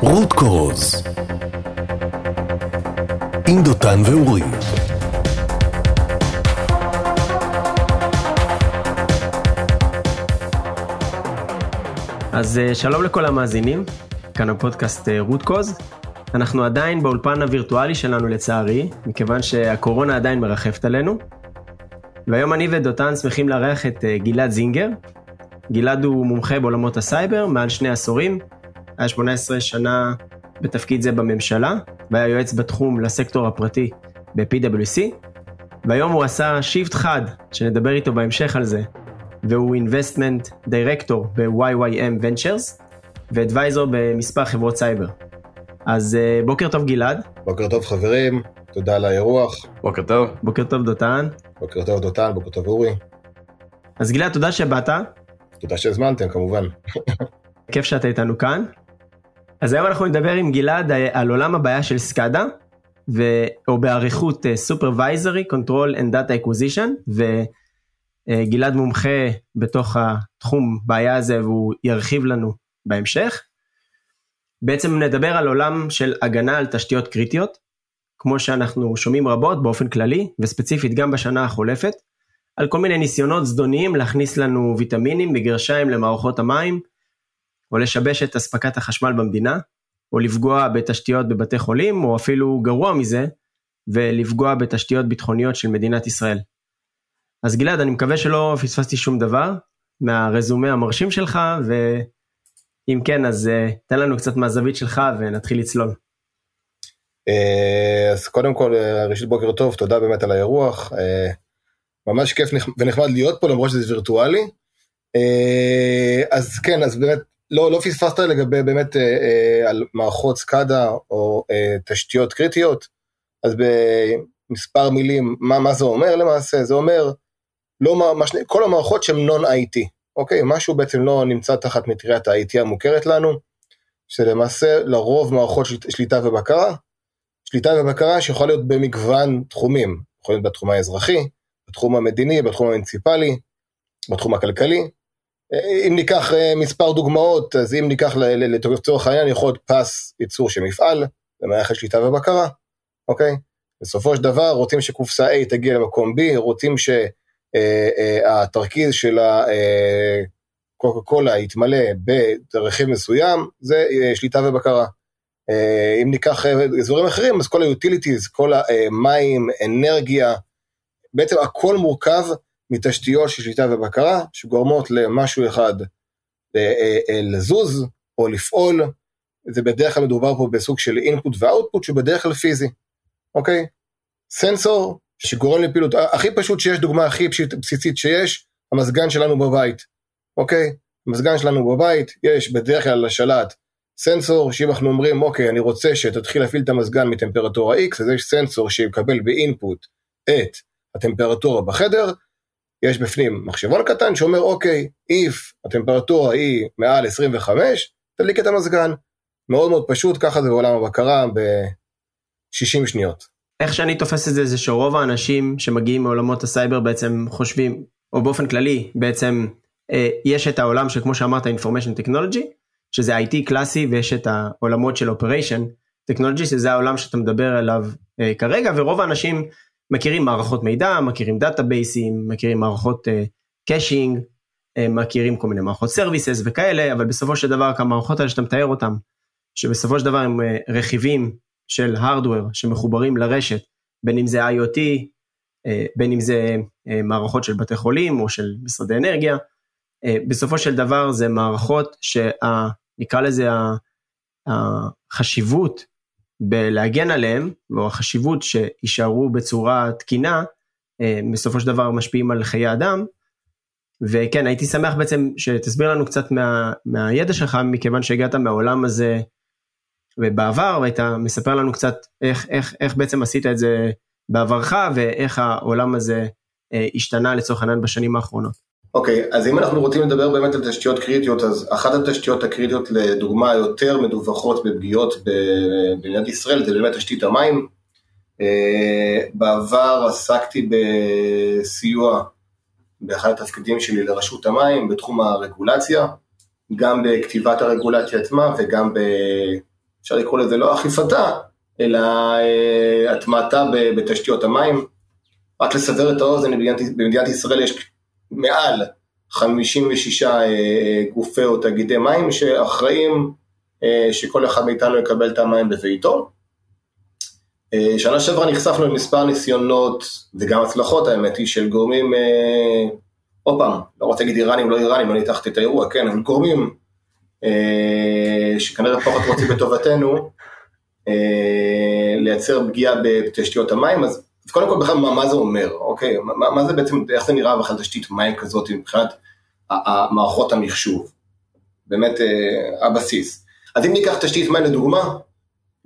רות קורוז עם דותן ואורי אז אה, שלום לכל המאזינים, כאן הפודקאסט אה, רות קוז. אנחנו עדיין באולפן הווירטואלי שלנו לצערי, מכיוון שהקורונה עדיין מרחפת עלינו. והיום אני ודותן שמחים לארח את אה, גלעד זינגר. גלעד הוא מומחה בעולמות הסייבר מעל שני עשורים, היה 18 שנה בתפקיד זה בממשלה, והיה יועץ בתחום לסקטור הפרטי ב-PwC, והיום הוא עשה shift חד, שנדבר איתו בהמשך על זה, והוא Investment Director ב-YYM Ventures, ו advisor במספר חברות סייבר. אז אה, בוקר טוב גלעד. בוקר טוב חברים, תודה על האירוח. בוקר טוב. בוקר טוב דותן. בוקר טוב דותן, בוקר טוב אורי. אז גלעד, תודה שבאת. תודה שהזמנתם כמובן. כיף שאתה איתנו כאן. אז היום אנחנו נדבר עם גלעד אה, על עולם הבעיה של סקאדה, ו... או באריכות אה, Supervisory Control and Data Acquisition, וגלעד מומחה בתוך התחום בעיה הזה והוא ירחיב לנו בהמשך. בעצם נדבר על עולם של הגנה על תשתיות קריטיות, כמו שאנחנו שומעים רבות באופן כללי, וספציפית גם בשנה החולפת, על כל מיני ניסיונות זדוניים להכניס לנו ויטמינים בגרשיים למערכות המים, או לשבש את אספקת החשמל במדינה, או לפגוע בתשתיות בבתי חולים, או אפילו גרוע מזה, ולפגוע בתשתיות ביטחוניות של מדינת ישראל. אז גלעד, אני מקווה שלא פספסתי שום דבר מהרזומה המרשים שלך, ואם כן, אז uh, תן לנו קצת מהזווית שלך ונתחיל לצלול. אה, אז קודם כל, אה, ראשית בוקר טוב, תודה באמת על האירוח. ממש כיף ונחמד להיות פה למרות שזה וירטואלי. אז כן, אז באמת לא, לא פספסת לגבי באמת אה, אה, על מערכות סקאדה או אה, תשתיות קריטיות, אז במספר מילים, מה, מה זה אומר למעשה? זה אומר, לא, מה, כל המערכות שהן נון-IT, אוקיי? משהו בעצם לא נמצא תחת מטריית ה-IT המוכרת לנו, שלמעשה לרוב מערכות של, שליטה ובקרה, שליטה ובקרה שיכול להיות במגוון תחומים, יכול להיות בתחום האזרחי, בתחום המדיני, בתחום המוניציפלי, בתחום הכלכלי, אם ניקח אה, מספר דוגמאות, אז אם ניקח לצורך העניין יכול להיות פס ייצור של מפעל, במערכת שליטה ובקרה, אוקיי? בסופו של דבר רוצים שקופסה A תגיע למקום B, רוצים שהתרכיז אה, אה, של הקוקה קולה יתמלא ברכיב מסוים, זה שליטה ובקרה. אם ניקח אזורים אחרים, אז כל ה-utilities, כל המים, אנרגיה, בעצם הכל מורכב מתשתיות של שליטה ובקרה, שגורמות למשהו אחד אה, אה, אה, לזוז או לפעול, זה בדרך כלל מדובר פה בסוג של אינפוט ואוטפוט שהוא בדרך כלל פיזי, אוקיי? סנסור שגורם לפעילות, הכי פשוט שיש, דוגמה הכי בסיסית שיש, המזגן שלנו בבית, אוקיי? המזגן שלנו בבית, יש בדרך כלל לשלט סנסור, שאם אנחנו אומרים, אוקיי, אני רוצה שתתחיל להפעיל את המזגן מטמפרטורה X, אז יש סנסור שיקבל באינפוט את הטמפרטורה בחדר, יש בפנים מחשבון קטן שאומר, אוקיי, if הטמפרטורה היא מעל 25, תדליק את המזגן. מאוד מאוד פשוט, ככה זה בעולם הבקרה ב-60 שניות. איך שאני תופס את זה, זה שרוב האנשים שמגיעים מעולמות הסייבר בעצם חושבים, או באופן כללי, בעצם אה, יש את העולם שכמו שאמרת, information technology, שזה IT קלאסי, ויש את העולמות של operation technology, שזה העולם שאתה מדבר עליו אה, כרגע, ורוב האנשים מכירים מערכות מידע, מכירים database ים, מכירים מערכות caching, אה, אה, מכירים כל מיני מערכות services וכאלה, אבל בסופו של דבר המערכות האלה שאתה מתאר אותן, שבסופו של דבר הם uh, רכיבים של הארדוור שמחוברים לרשת, בין אם זה IoT, בין אם זה מערכות של בתי חולים או של משרדי אנרגיה, בסופו של דבר זה מערכות שנקרא לזה החשיבות בלהגן עליהם, או החשיבות שיישארו בצורה תקינה, אה, בסופו של דבר משפיעים על חיי אדם. וכן, הייתי שמח בעצם שתסביר לנו קצת מה, מהידע שלך, מכיוון שהגעת מהעולם הזה בעבר, והיית מספר לנו קצת איך, איך, איך בעצם עשית את זה בעברך, ואיך העולם הזה אה, השתנה לצורך העניין בשנים האחרונות. אוקיי, okay, אז אם אנחנו רוצים לדבר באמת על תשתיות קריטיות, אז אחת התשתיות הקריטיות לדוגמה יותר מדווחות בפגיעות במדינת ישראל זה באמת תשתית המים. אה, בעבר עסקתי בסיוע באחד התפקידים שלי לרשות המים בתחום הרגולציה, גם בכתיבת הרגולציה עצמה וגם ב... אפשר לקרוא לזה לא אכיפתה, אלא אה, הטמעתה בתשתיות המים. רק לסבר את האוזן, במדינת ישראל יש מעל 56 אה, גופי או תאגידי מים שאחראים אה, שכל אחד מאיתנו יקבל את המים בביתו. שנה שעברה נחשפנו למספר ניסיונות וגם הצלחות האמת היא של גורמים, עוד פעם, לא רוצה להגיד איראנים, לא איראנים, לא ניתחתי את האירוע, כן, אבל גורמים שכנראה פחות רוצים בטובתנו, לייצר פגיעה בתשתיות המים, אז קודם כל בכלל מה, מה זה אומר, אוקיי? מה, מה זה בעצם, איך זה נראה בכלל תשתית מים כזאת מבחינת מערכות המחשוב? באמת אה, הבסיס. אז אם ניקח תשתית מים לדוגמה,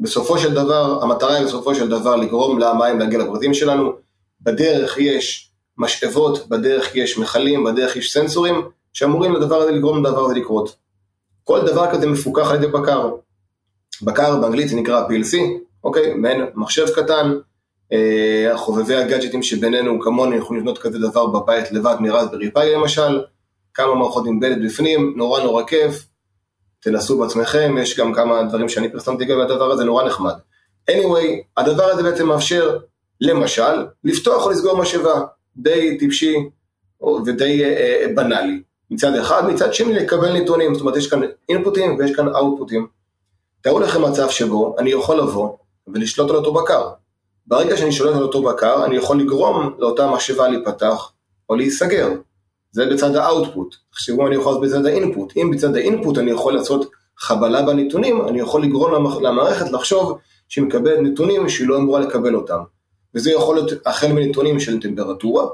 בסופו של דבר, המטרה היא בסופו של דבר לגרום למים להגיע לפרטים שלנו, בדרך יש משאבות, בדרך יש מכלים, בדרך יש סנסורים, שאמורים לדבר הזה לגרום לדבר הזה לקרות. כל דבר כזה מפוקח על ידי בקר. בקר באנגלית זה נקרא PLC, אוקיי? מעין מחשב קטן, אה, חובבי הגאדג'טים שבינינו כמוני יכולים לבנות כזה דבר בבית לבד מרזברי פאי למשל, כמה מערכות עם בלט בפנים, נורא נורא כיף, תנסו בעצמכם, יש גם כמה דברים שאני פרסמתי גם בדבר הזה, נורא נחמד. anyway, הדבר הזה בעצם מאפשר, למשל, לפתוח או לסגור משאבה, די טיפשי ודי אה, אה, בנאלי. מצד אחד, מצד שני לקבל נתונים, זאת אומרת יש כאן אינפוטים ויש כאן אאוטפוטים. תארו לכם מצב שבו אני יכול לבוא ולשלוט על אותו בקר. ברגע שאני שולט על אותו בקר, אני יכול לגרום לאותה משאבה להיפתח או להיסגר. זה בצד האאוטפוט. תחשבו אני יכול לעשות בצד האינפוט. אם בצד האינפוט אני יכול לעשות חבלה בנתונים, אני יכול לגרום למערכת לחשוב שהיא מקבלת נתונים שהיא לא אמורה לקבל אותם. וזה יכול להיות החל מנתונים של טמפרטורה,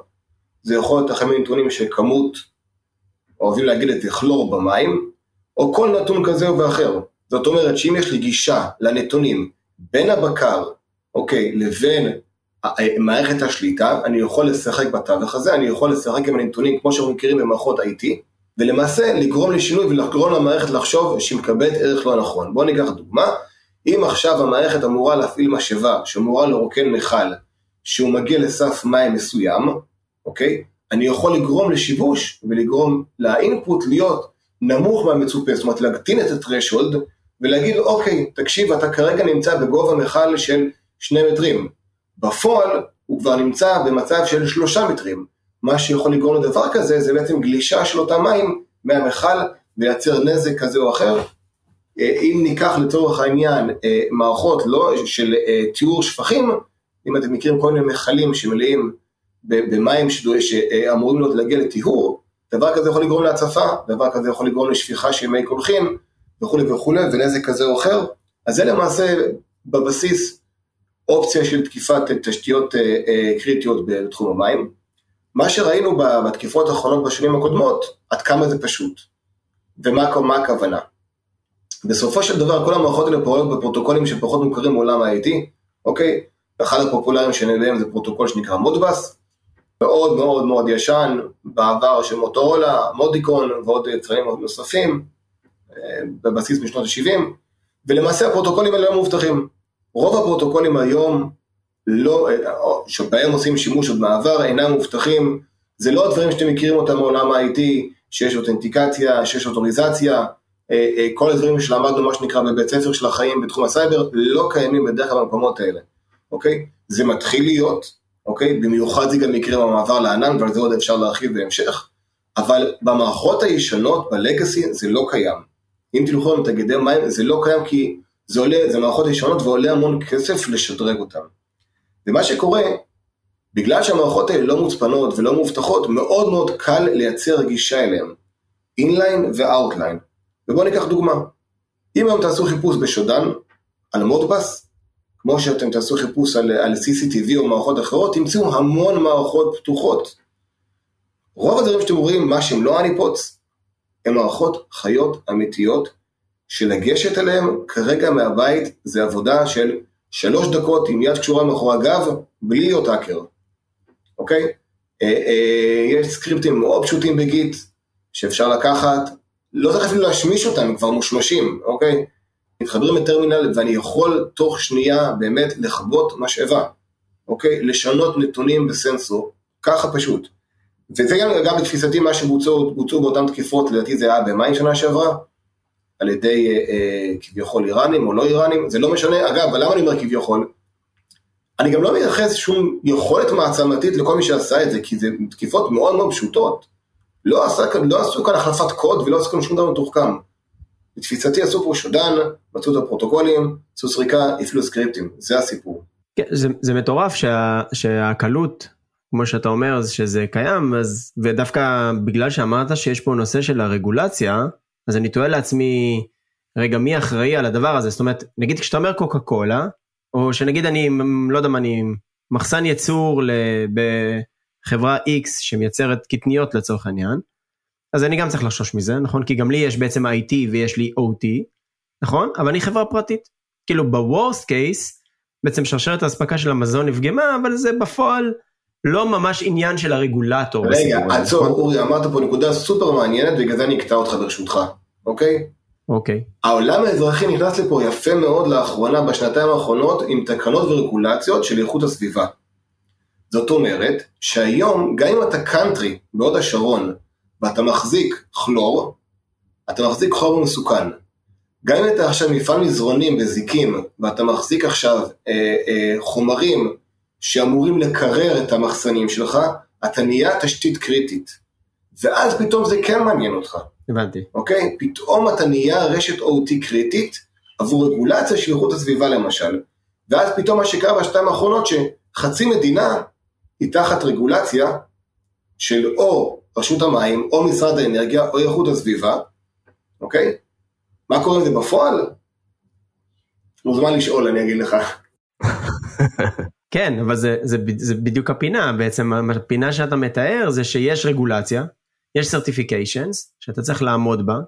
זה יכול להיות החל מנתונים של כמות, אוהבים להגיד את זה, כלור במים, או כל נתון כזה ואחר. זאת אומרת שאם יש לי גישה לנתונים בין הבקר אוקיי, לבין מערכת השליטה, אני יכול לשחק בתווך הזה, אני יכול לשחק עם הנתונים כמו שאנחנו מכירים במערכות IT, ולמעשה לגרום לשינוי ולגרום למערכת לחשוב שהיא מקבלת ערך לא נכון. בואו ניקח דוגמה, אם עכשיו המערכת אמורה להפעיל משאבה שאמורה לרוקן מכל, שהוא מגיע לסף מים מסוים, אוקיי? אני יכול לגרום לשיבוש ולגרום לאינפוט להיות נמוך מהמצופה, זאת אומרת להקטין את הטרשולד ולהגיד אוקיי, תקשיב, אתה כרגע נמצא בגובה מכל של שני מטרים. בפועל הוא כבר נמצא במצב של שלושה מטרים. מה שיכול לגרום לדבר כזה זה בעצם גלישה של אותם מים מהמכל ולייצר נזק כזה או אחר. אה, אם ניקח לצורך העניין אה, מערכות לא של אה, טיהור שפכים, אם אתם מכירים כל מיני מכלים שמלאים במים שאמורים להגיע לטיהור, דבר כזה יכול לגרום להצפה, דבר כזה יכול לגרום לשפיכה של מי קולחים וכולי וכולי, ונזק כזה או אחר. אז זה למעשה בבסיס אופציה של תקיפת תשתיות אה, אה, קריטיות בתחום המים. מה שראינו בתקיפות האחרונות בשנים הקודמות, עד כמה זה פשוט, ומה הכוונה. בסופו של דבר כל המערכות האלה פועלות בפרוטוקולים שפחות מוכרים מעולם ה-IT, אוקיי? אחד הפופולריים שביניהם זה פרוטוקול שנקרא Modbus, מאוד מאוד מאוד ישן, בעבר של מוטורולה, Modicon ועוד יצרנים נוספים, אה, בבסיס משנות ה-70, ולמעשה הפרוטוקולים האלה לא מאובטחים. רוב הפרוטוקולים היום, לא, שבהם עושים שימוש עוד מעבר, אינם מאובטחים, זה לא הדברים שאתם מכירים אותם מעולם ה-IT, שיש authentication, שיש authorization, אה, אה, כל הדברים שלמדנו מה שנקרא בבית ספר של החיים בתחום הסייבר, לא קיימים בדרך כלל במקומות האלה, אוקיי? זה מתחיל להיות, אוקיי? במיוחד זה גם יקרה במעבר לענן, ועל זה עוד אפשר להרחיב בהמשך, אבל במערכות הישנות, ב legacy, זה לא קיים. אם תלכו עם תאגידי מים, זה לא קיים כי זה עולה, זה מערכות ישנות ועולה המון כסף לשדרג אותן. ומה שקורה, בגלל שהמערכות האלה לא מוצפנות ולא מאובטחות, מאוד מאוד קל לייצר גישה אליהן, inline ו outline. ובואו ניקח דוגמה. אם היום תעשו חיפוש ב Shodan, על Modbus, כמו שאתם תעשו חיפוש על, על CCTV או מערכות אחרות, תמצאו המון מערכות פתוחות. רוב הדברים שאתם רואים, מה שהם לא הניפוץ, הם מערכות חיות אמיתיות שלגשת אליהם כרגע מהבית זה עבודה של שלוש דקות עם יד קשורה מאחורי הגב, בלי להיות האקר, אוקיי? אה, אה, יש סקריפטים מאוד פשוטים בגיט, שאפשר לקחת, לא צריך אפילו להשמיש אותם, הם כבר מושמשים, אוקיי? מתחברים לטרמינל ואני יכול תוך שנייה באמת לכבות משאבה, אוקיי? לשנות נתונים בסנסור, ככה פשוט. וזה גם, גם בתפיסתי מה שבוצעו באותן תקיפות, לדעתי זה היה במאי שנה שעברה, על ידי אה, אה, כביכול איראנים או לא איראנים, זה לא משנה, אגב, למה אני אומר כביכול? אני גם לא מייחס שום יכולת מעצמתית לכל מי שעשה את זה, כי זה תקיפות מאוד מאוד פשוטות. לא, עשה, לא עשו כאן החלפת קוד ולא עשו כאן שום דבר מתוחכם. בתפיסתי עשו פה שודן, מצאו את הפרוטוקולים, עשו סריקה, הפעילו סקריפטים, זה הסיפור. כן, זה, זה מטורף שה, שהקלות, כמו שאתה אומר, שזה קיים, אז, ודווקא בגלל שאמרת שיש פה נושא של הרגולציה, אז אני תוהה לעצמי, רגע, מי אחראי על הדבר הזה? זאת אומרת, נגיד כשאתה אומר קוקה קולה, או שנגיד אני, לא יודע מה, אני מחסן ייצור בחברה X שמייצרת קטניות לצורך העניין, אז אני גם צריך לחשוש מזה, נכון? כי גם לי יש בעצם IT ויש לי OT, נכון? אבל אני חברה פרטית. כאילו בוורסט קייס, בעצם שרשרת האספקה של המזון נפגמה, אבל זה בפועל לא ממש עניין של הרגולטור. רגע, עצור, נכון? אורי, אמרת פה נקודה סופר מעניינת, בגלל זה אני אקטע אותך ברשותך, אוקיי? אוקיי. העולם האזרחי נכנס לפה יפה מאוד לאחרונה, בשנתיים האחרונות, עם תקנות ורגולציות של איכות הסביבה. זאת אומרת, שהיום, גם אם אתה קאנטרי בהוד השרון, ואתה מחזיק כלור, אתה מחזיק חומר מסוכן. גם אם אתה עכשיו מפעל מזרונים בזיקים, ואתה מחזיק עכשיו אה, אה, חומרים שאמורים לקרר את המחסנים שלך, אתה נהיה תשתית קריטית. ואז פתאום זה כן מעניין אותך. הבנתי. אוקיי? פתאום אתה נהיה רשת OT קריטית עבור רגולציה של איכות הסביבה למשל. ואז פתאום מה שקרה בשתיים האחרונות, שחצי מדינה היא תחת רגולציה של או רשות המים, או משרד האנרגיה, או איכות הסביבה, אוקיי? מה קורה עם זה בפועל? מוזמן לשאול, אני אגיד לך. כן, אבל זה, זה, זה בדיוק הפינה, בעצם הפינה שאתה מתאר זה שיש רגולציה, יש סרטיפיקיישנס שאתה צריך לעמוד בה,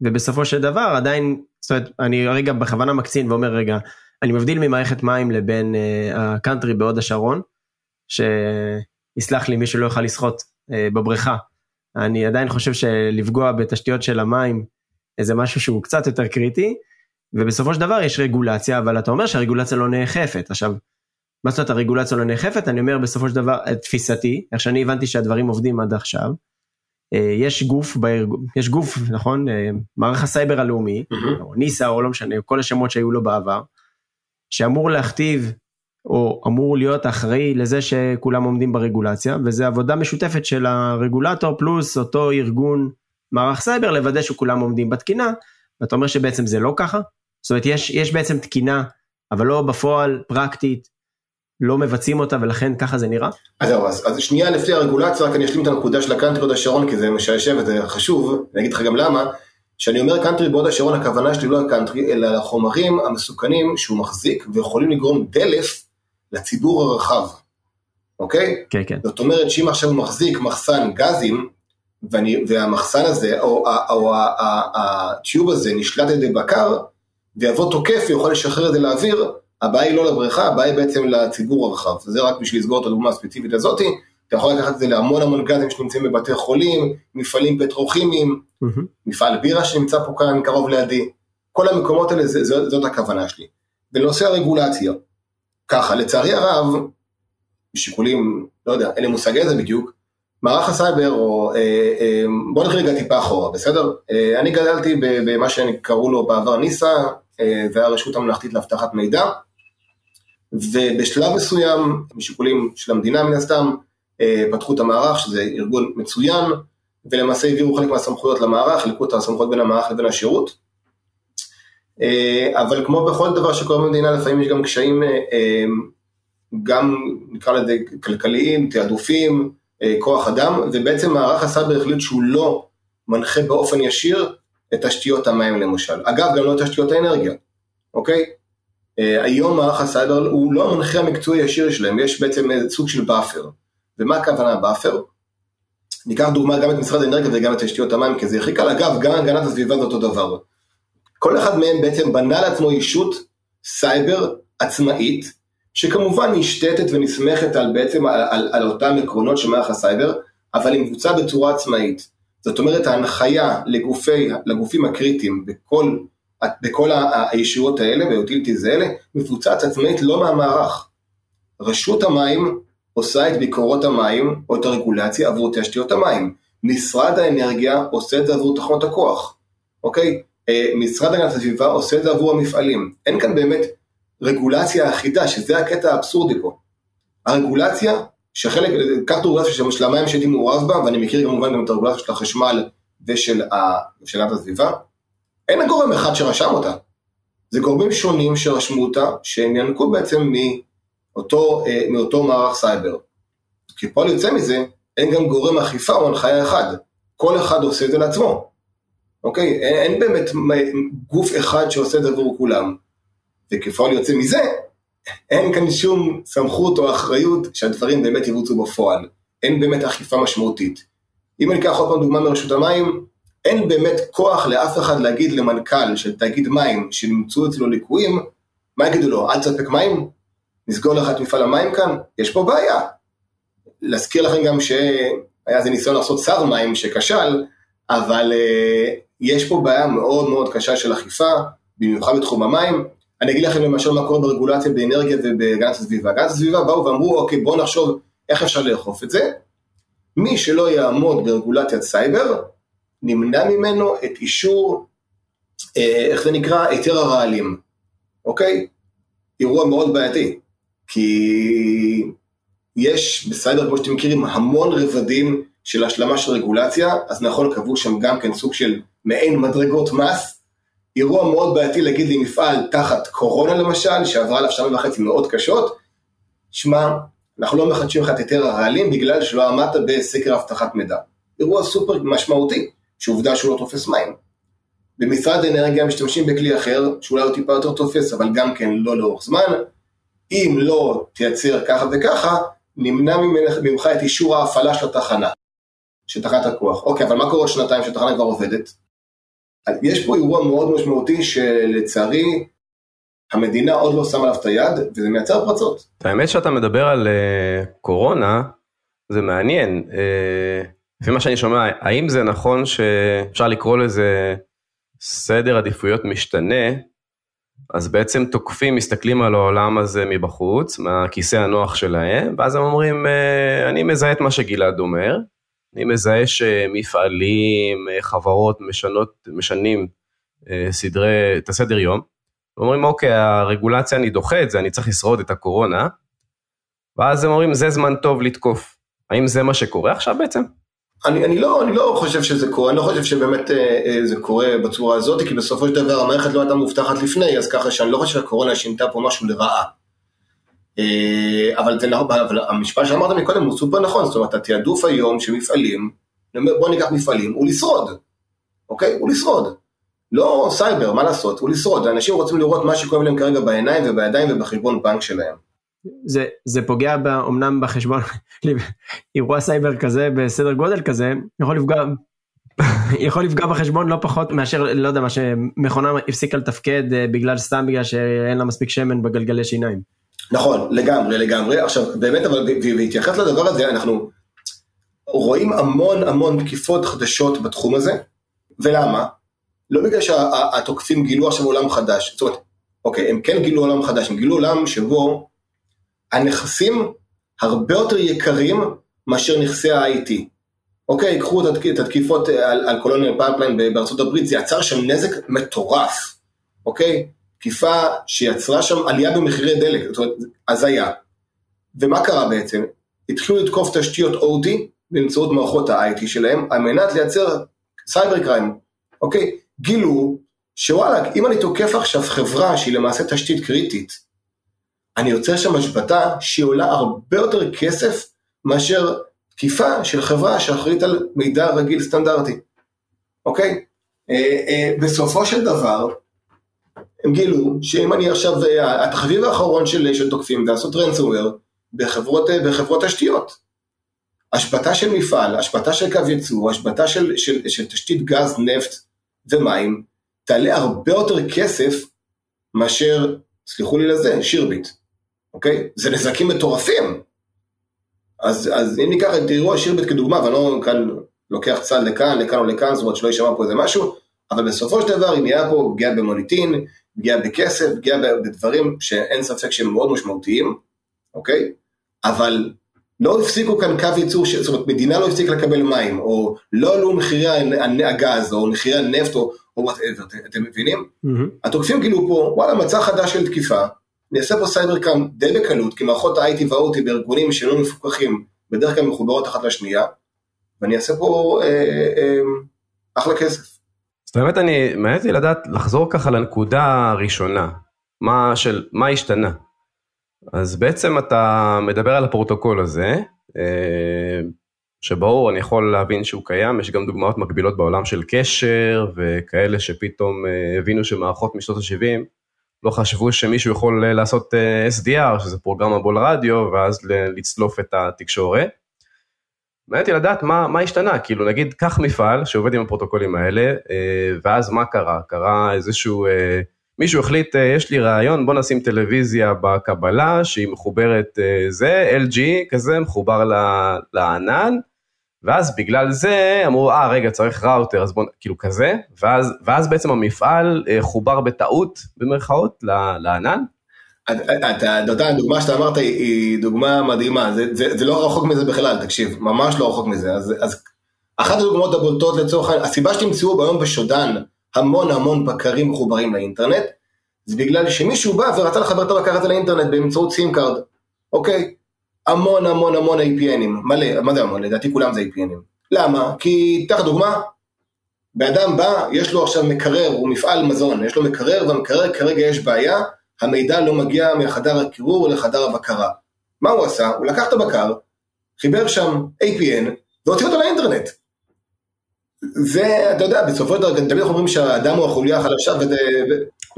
ובסופו של דבר עדיין, זאת אומרת, אני רגע בכוונה מקצין ואומר רגע, אני מבדיל ממערכת מים לבין הקאנטרי uh, בהוד השרון, שיסלח לי מי שלא יוכל לשחות uh, בבריכה. אני עדיין חושב שלפגוע בתשתיות של המים זה משהו שהוא קצת יותר קריטי, ובסופו של דבר יש רגולציה, אבל אתה אומר שהרגולציה לא נאכפת. עכשיו, מה זאת אומרת הרגולציה לא נאכפת? אני אומר בסופו של דבר, תפיסתי, איך שאני הבנתי שהדברים עובדים עד עכשיו, אה, יש גוף, בארג... יש גוף, נכון? אה, מערך הסייבר הלאומי, mm-hmm. או NISA, או לא משנה, כל השמות שהיו לו בעבר, שאמור להכתיב, או אמור להיות אחראי לזה שכולם עומדים ברגולציה, וזה עבודה משותפת של הרגולטור פלוס אותו ארגון מערך סייבר, לוודא שכולם עומדים בתקינה, ואתה אומר שבעצם זה לא ככה? זאת אומרת, יש, יש בעצם תקינה, אבל לא בפועל, פרקטית, לא מבצעים אותה ולכן ככה זה נראה? אז זהו, אז, אז שנייה לפני הרגולציה, רק אני אשלים את הנקודה של הקאנטרי בהוד השרון, כי זה משעשע וזה חשוב, אני אגיד לך גם למה. כשאני אומר קאנטרי בהוד השרון, הכוונה שלי לא הקאנטרי, אלא החומרים המסוכנים שהוא מחזיק ויכולים לגרום דלף לציבור הרחב, אוקיי? כן, כן. זאת אומרת שאם עכשיו הוא מחזיק מחסן גזים, ואני, והמחסן הזה, או, או ה tube הזה נשלט על ידי בקר, ויבוא תוקף ויוכל לשחרר את זה לאוויר, הבעיה היא לא לבריכה, הבעיה היא בעצם לציבור הרחב. זה רק בשביל לסגור את הדוגמה הספציפית הזאתי. אתה יכול לקחת את זה להמון המון גזים שנמצאים בבתי חולים, מפעלים פטרוכימיים, mm-hmm. מפעל בירה שנמצא פה כאן קרוב לידי. כל המקומות האלה, זה, זאת, זאת הכוונה שלי. בנושא הרגולציה, ככה, לצערי הרב, משיקולים, לא יודע, אין לי מושג איזה בדיוק, מערך הסייבר, או אה, אה, בוא נתחיל רגע טיפה אחורה, בסדר? אה, אני גדלתי במה שקראו לו בעבר NISA, אה, והרשות הממלכתית לאבטחת מידע. ובשלב מסוים, משיקולים של המדינה מן הסתם, אה, פתחו את המערך, שזה ארגון מצוין, ולמעשה העבירו חלק מהסמכויות למערך, חילקו את הסמכויות בין המערך לבין השירות. אה, אבל כמו בכל דבר שקורה במדינה, לפעמים יש גם קשיים, אה, גם נקרא לזה כלכליים, תעדופים, כוח אדם, ובעצם מערך הסייבר החליט שהוא לא מנחה באופן ישיר את תשתיות המים למשל. אגב, גם לא את תשתיות האנרגיה, אוקיי? אה, היום מערך הסייבר הוא לא המנחה המקצועי הישיר שלהם, יש בעצם סוג של buffer. ומה הכוונה buffer? ניקח דוגמה גם את משרד האנרגיה וגם את תשתיות המים, כי זה הכי קל. אגב, גם הגנת הסביבה זה אותו דבר. כל אחד מהם בעצם בנה לעצמו ישות סייבר עצמאית, שכמובן מושתתת ונסמכת על בעצם על, על, על אותם עקרונות של מערך הסייבר, אבל היא מבוצעה בצורה עצמאית. זאת אומרת ההנחיה לגופי, לגופים הקריטיים בכל בכל הישויות האלה והאוטיליטיז האלה, מפוצץ עצמאית לא מהמערך. רשות המים עושה את ביקורות המים או את הרגולציה עבור תשתיות המים. משרד האנרגיה עושה את זה עבור תחנות הכוח, אוקיי? אה, משרד הגנת הסביבה עושה את זה עבור המפעלים. אין כאן באמת רגולציה אחידה, שזה הקטע האבסורדי פה. הרגולציה, שחלק, קח את הרגולציה של המים שהייתי מעורב בה, ואני מכיר כמובן גם את הרגולציה של החשמל ושל הגנת הסביבה, אין גורם אחד שרשם אותה. זה גורמים שונים שרשמו אותה, שהם ינקו בעצם מאותו, אה, מאותו מערך סייבר. כפועל יוצא מזה, אין גם גורם אכיפה או הנחיה אחד. כל אחד עושה את זה לעצמו. אוקיי? אין, אין באמת גוף אחד שעושה את זה עבור כולם. וכפועל יוצא מזה, אין כאן שום סמכות או אחריות שהדברים באמת יבוצעו בפועל. אין באמת אכיפה משמעותית. אם אני אקח עוד פעם דוגמה מרשות המים, אין באמת כוח לאף אחד להגיד למנכ"ל של תאגיד מים שנמצאו אצלו ליקויים, מה יגידו לו, אל תספק מים? נסגור לך את מפעל המים כאן? יש פה בעיה. להזכיר לכם גם שהיה איזה ניסיון לעשות שר מים שכשל, אבל uh, יש פה בעיה מאוד מאוד קשה של אכיפה, במיוחד בתחום המים. אני אגיד לכם למשל מה קורה ברגולציה באנרגיה ובהגנת הסביבה. הגנת הסביבה באו ואמרו, אוקיי, בואו נחשוב איך אפשר לאכוף את זה. מי שלא יעמוד ברגולציית סייבר, נמנע ממנו את אישור, אה, איך זה נקרא, היתר הרעלים, אוקיי? אירוע מאוד בעייתי, כי יש בסייבר, כמו שאתם מכירים, המון רבדים של השלמה של רגולציה, אז נכון קבעו שם גם כן סוג של מעין מדרגות מס. אירוע מאוד בעייתי להגיד לי מפעל תחת קורונה למשל, שעברה עליו שנה וחצי מאוד קשות, שמע, אנחנו לא מחדשים לך את היתר הרעלים בגלל שלא עמדת בסקר אבטחת מידע. אירוע סופר משמעותי. שעובדה שהוא לא תופס מים. במשרד האנרגיה משתמשים בכלי אחר, שאולי הוא טיפה יותר תופס, אבל גם כן לא לאורך זמן. אם לא תייצר ככה וככה, נמנע ממך, את אישור ההפעלה של התחנה, של תחנת הכוח. אוקיי, אבל מה קורה שנתיים שהתחנה כבר עובדת? יש פה אירוע מאוד משמעותי שלצערי המדינה עוד לא שמה עליו את היד, וזה מייצר פרצות. האמת שאתה מדבר על uh, קורונה, זה מעניין. Uh... לפי מה שאני שומע, האם זה נכון שאפשר לקרוא לזה סדר עדיפויות משתנה, אז בעצם תוקפים מסתכלים על העולם הזה מבחוץ, מהכיסא הנוח שלהם, ואז הם אומרים, אה, אני מזהה את מה שגלעד אומר, אני מזהה שמפעלים, אה, חברות משנות, משנים אה, סדרי, את הסדר יום, אומרים, אוקיי, הרגולציה, אני דוחה את זה, אני צריך לשרוד את הקורונה, ואז הם אומרים, זה זמן טוב לתקוף. האם זה מה שקורה עכשיו בעצם? אני, אני, לא, אני לא חושב שזה קורה, אני לא חושב שבאמת אה, אה, זה קורה בצורה הזאת, כי בסופו של דבר המערכת לא הייתה מובטחת לפני, אז ככה שאני לא חושב שהקורונה שינתה פה משהו לרעה. אה, אבל, זה, נכון, אבל המשפט שאמרת מקודם הוא סופר נכון, זאת אומרת, התעדוף היום של מפעלים, בוא ניקח מפעלים, הוא לשרוד, אוקיי? הוא לשרוד. לא סייבר, מה לעשות? הוא לשרוד. אנשים רוצים לראות מה שקורה להם כרגע בעיניים ובידיים ובחשבון בנק שלהם. זה, זה פוגע אמנם בחשבון, אירוע סייבר כזה בסדר גודל כזה, יכול לפגוע, יכול לפגוע בחשבון לא פחות מאשר, לא יודע מה, שמכונה הפסיקה לתפקד אה, בגלל סתם בגלל שאין לה מספיק שמן בגלגלי שיניים. נכון, לגמרי, לגמרי. עכשיו, באמת, אבל בהתייחס לדבר הזה, אנחנו רואים המון המון תקיפות חדשות בתחום הזה, ולמה? לא בגלל שהתוקפים גילו עכשיו עולם חדש, זאת אומרת, אוקיי, הם כן גילו עולם חדש, הם גילו עולם שבו הנכסים הרבה יותר יקרים מאשר נכסי ה-IT. אוקיי, קחו את התקיפות על, על Colonial Pipeline בארצות הברית, זה יצר שם נזק מטורף, אוקיי? תקיפה שיצרה שם עלייה במחירי דלק, זאת אומרת, הזיה. ומה קרה בעצם? התחילו לתקוף תשתיות OT באמצעות מערכות ה-IT שלהם, על מנת לייצר סייבר קריים, אוקיי? גילו שוואלה, אם אני תוקף עכשיו חברה שהיא למעשה תשתית קריטית, אני יוצר שם השבתה שהיא עולה הרבה יותר כסף מאשר תקיפה של חברה שאחראית על מידע רגיל סטנדרטי, אוקיי? אה, אה, בסופו של דבר, הם גילו שאם אני עכשיו, אה, התחביב האחרון של, תוקפים זה לעשות רנסוור בחברות, בחברות תשתיות. השבתה של מפעל, השבתה של קו ייצור, השבתה של, של, של תשתית גז, נפט ומים, תעלה הרבה יותר כסף מאשר, סליחו לי לזה, שירביט. אוקיי? זה נזקים מטורפים. אז, אז אם ניקח את אירוע שירבט כדוגמה, ואני לא כאן לוקח צד לכאן, לכאן או לכאן, זאת אומרת שלא יישמע פה איזה משהו, אבל בסופו של דבר אם יהיה פה פגיעה במוניטין, פגיעה בכסף, פגיעה בדברים שאין ספק שהם מאוד משמעותיים, אוקיי? אבל לא הפסיקו כאן קו ייצור, ש- זאת אומרת מדינה לא הפסיקה לקבל מים, או לא עלו מחירי הגז, או מחירי הנפט, או whatever, אתם מבינים? מהמם. התוקפים גילו פה, וואלה, מצע חדש של תקיפה, נעשה פה cyber crime די בקלות, כי מערכות ה-IT וה-OT בארגונים שלא מפוקחים, בדרך כלל מחוברות אחת לשנייה, ואני אעשה פה אה, אה, אחלה כסף. אז באמת אני, מעניין אותי לדעת, לחזור ככה לנקודה הראשונה, מה, של, מה השתנה. אז בעצם אתה מדבר על הפרוטוקול הזה, אה, שברור, אני יכול להבין שהוא קיים, יש גם דוגמאות מקבילות בעולם של קשר, וכאלה שפתאום אה, הבינו שמערכות משנות ה-70 לא חשבו שמישהו יכול אה, לעשות אה, SDR, שזה פרוגרמה בול רדיו, ואז לצלוף את התקשורת. מעניין אותי לדעת מה, מה השתנה, כאילו נגיד קח מפעל שעובד עם הפרוטוקולים האלה, אה, ואז מה קרה? קרה איזשהו, מישהו החליט, יש לי רעיון, בוא נשים טלוויזיה בקבלה שהיא מחוברת זה, LG כזה, מחובר לענן, ואז בגלל זה אמרו, אה רגע צריך ראוטר, אז בוא, נ-" כאילו כזה, ואז, ואז בעצם המפעל אה, חובר בטעות, במרכאות, לענן. אתה, יודע, הדוגמה שאתה אמרת היא, דוגמה מדהימה, זה, זה, זה לא רחוק מזה בכלל, תקשיב, ממש לא רחוק מזה. אז, אז אחת הדוגמאות הבולטות לצורך העניין, הסיבה שתמצאו היום בשודן המון המון בקרים מחוברים לאינטרנט, זה בגלל שמישהו בא ורצה לחבר את הבקר הזה לאינטרנט באמצעות SIM card, אוקיי? המון המון המון APN ים, מלא, מה זה המון? לדעתי כולם זה APN ים. למה? כי, קח דוגמה, בן אדם בא, יש לו עכשיו מקרר, הוא מפעל מזון, יש לו מקרר, והמקרר כרגע יש בעיה, המידע לא מגיע מחדר הקירור לחדר הבקרה. מה הוא עשה? הוא לקח את הבקר, חיבר שם APN, והוציא אותו לאינטרנט. זה, אתה יודע, בסופו של דבר, תמיד אנחנו אומרים שהאדם הוא החוליה החלשה, וזה...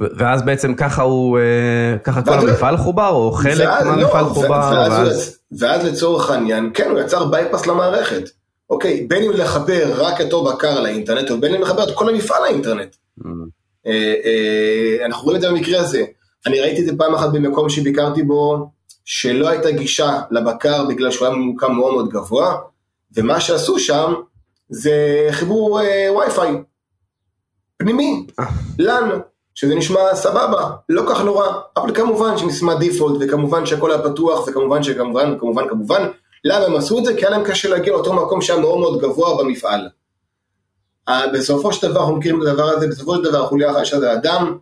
ואז בעצם ככה הוא, אה, ככה כל המפעל חובר, או חלק מהמפעל לא, חובר, ואז, ואז... לצורך העניין, כן, הוא יצר בייפס למערכת. אוקיי, בין אם לחבר רק אותו בקר לאינטרנט, או בין אם לחבר את כל המפעל לאינטרנט. Mm. אה, אה, אנחנו רואים את זה במקרה הזה. אני ראיתי את זה פעם אחת במקום שביקרתי בו, שלא הייתה גישה לבקר בגלל שהוא היה ממוקם מאוד מאוד גבוה, ומה שעשו שם זה חיבור וי-פיי פנימי, לנו, שזה נשמע סבבה, לא כך נורא, אבל כמובן שנשמע דיפולט, וכמובן שהכל היה פתוח, וכמובן שכמובן, כמובן, כמובן, למה הם עשו את זה? כי היה להם קשה להגיע לאותו מקום שהיה מאוד מאוד גבוה במפעל. אה, בסופו של דבר, אנחנו מכירים את הדבר הזה, בסופו של דבר החוליה החלשה זה האדם,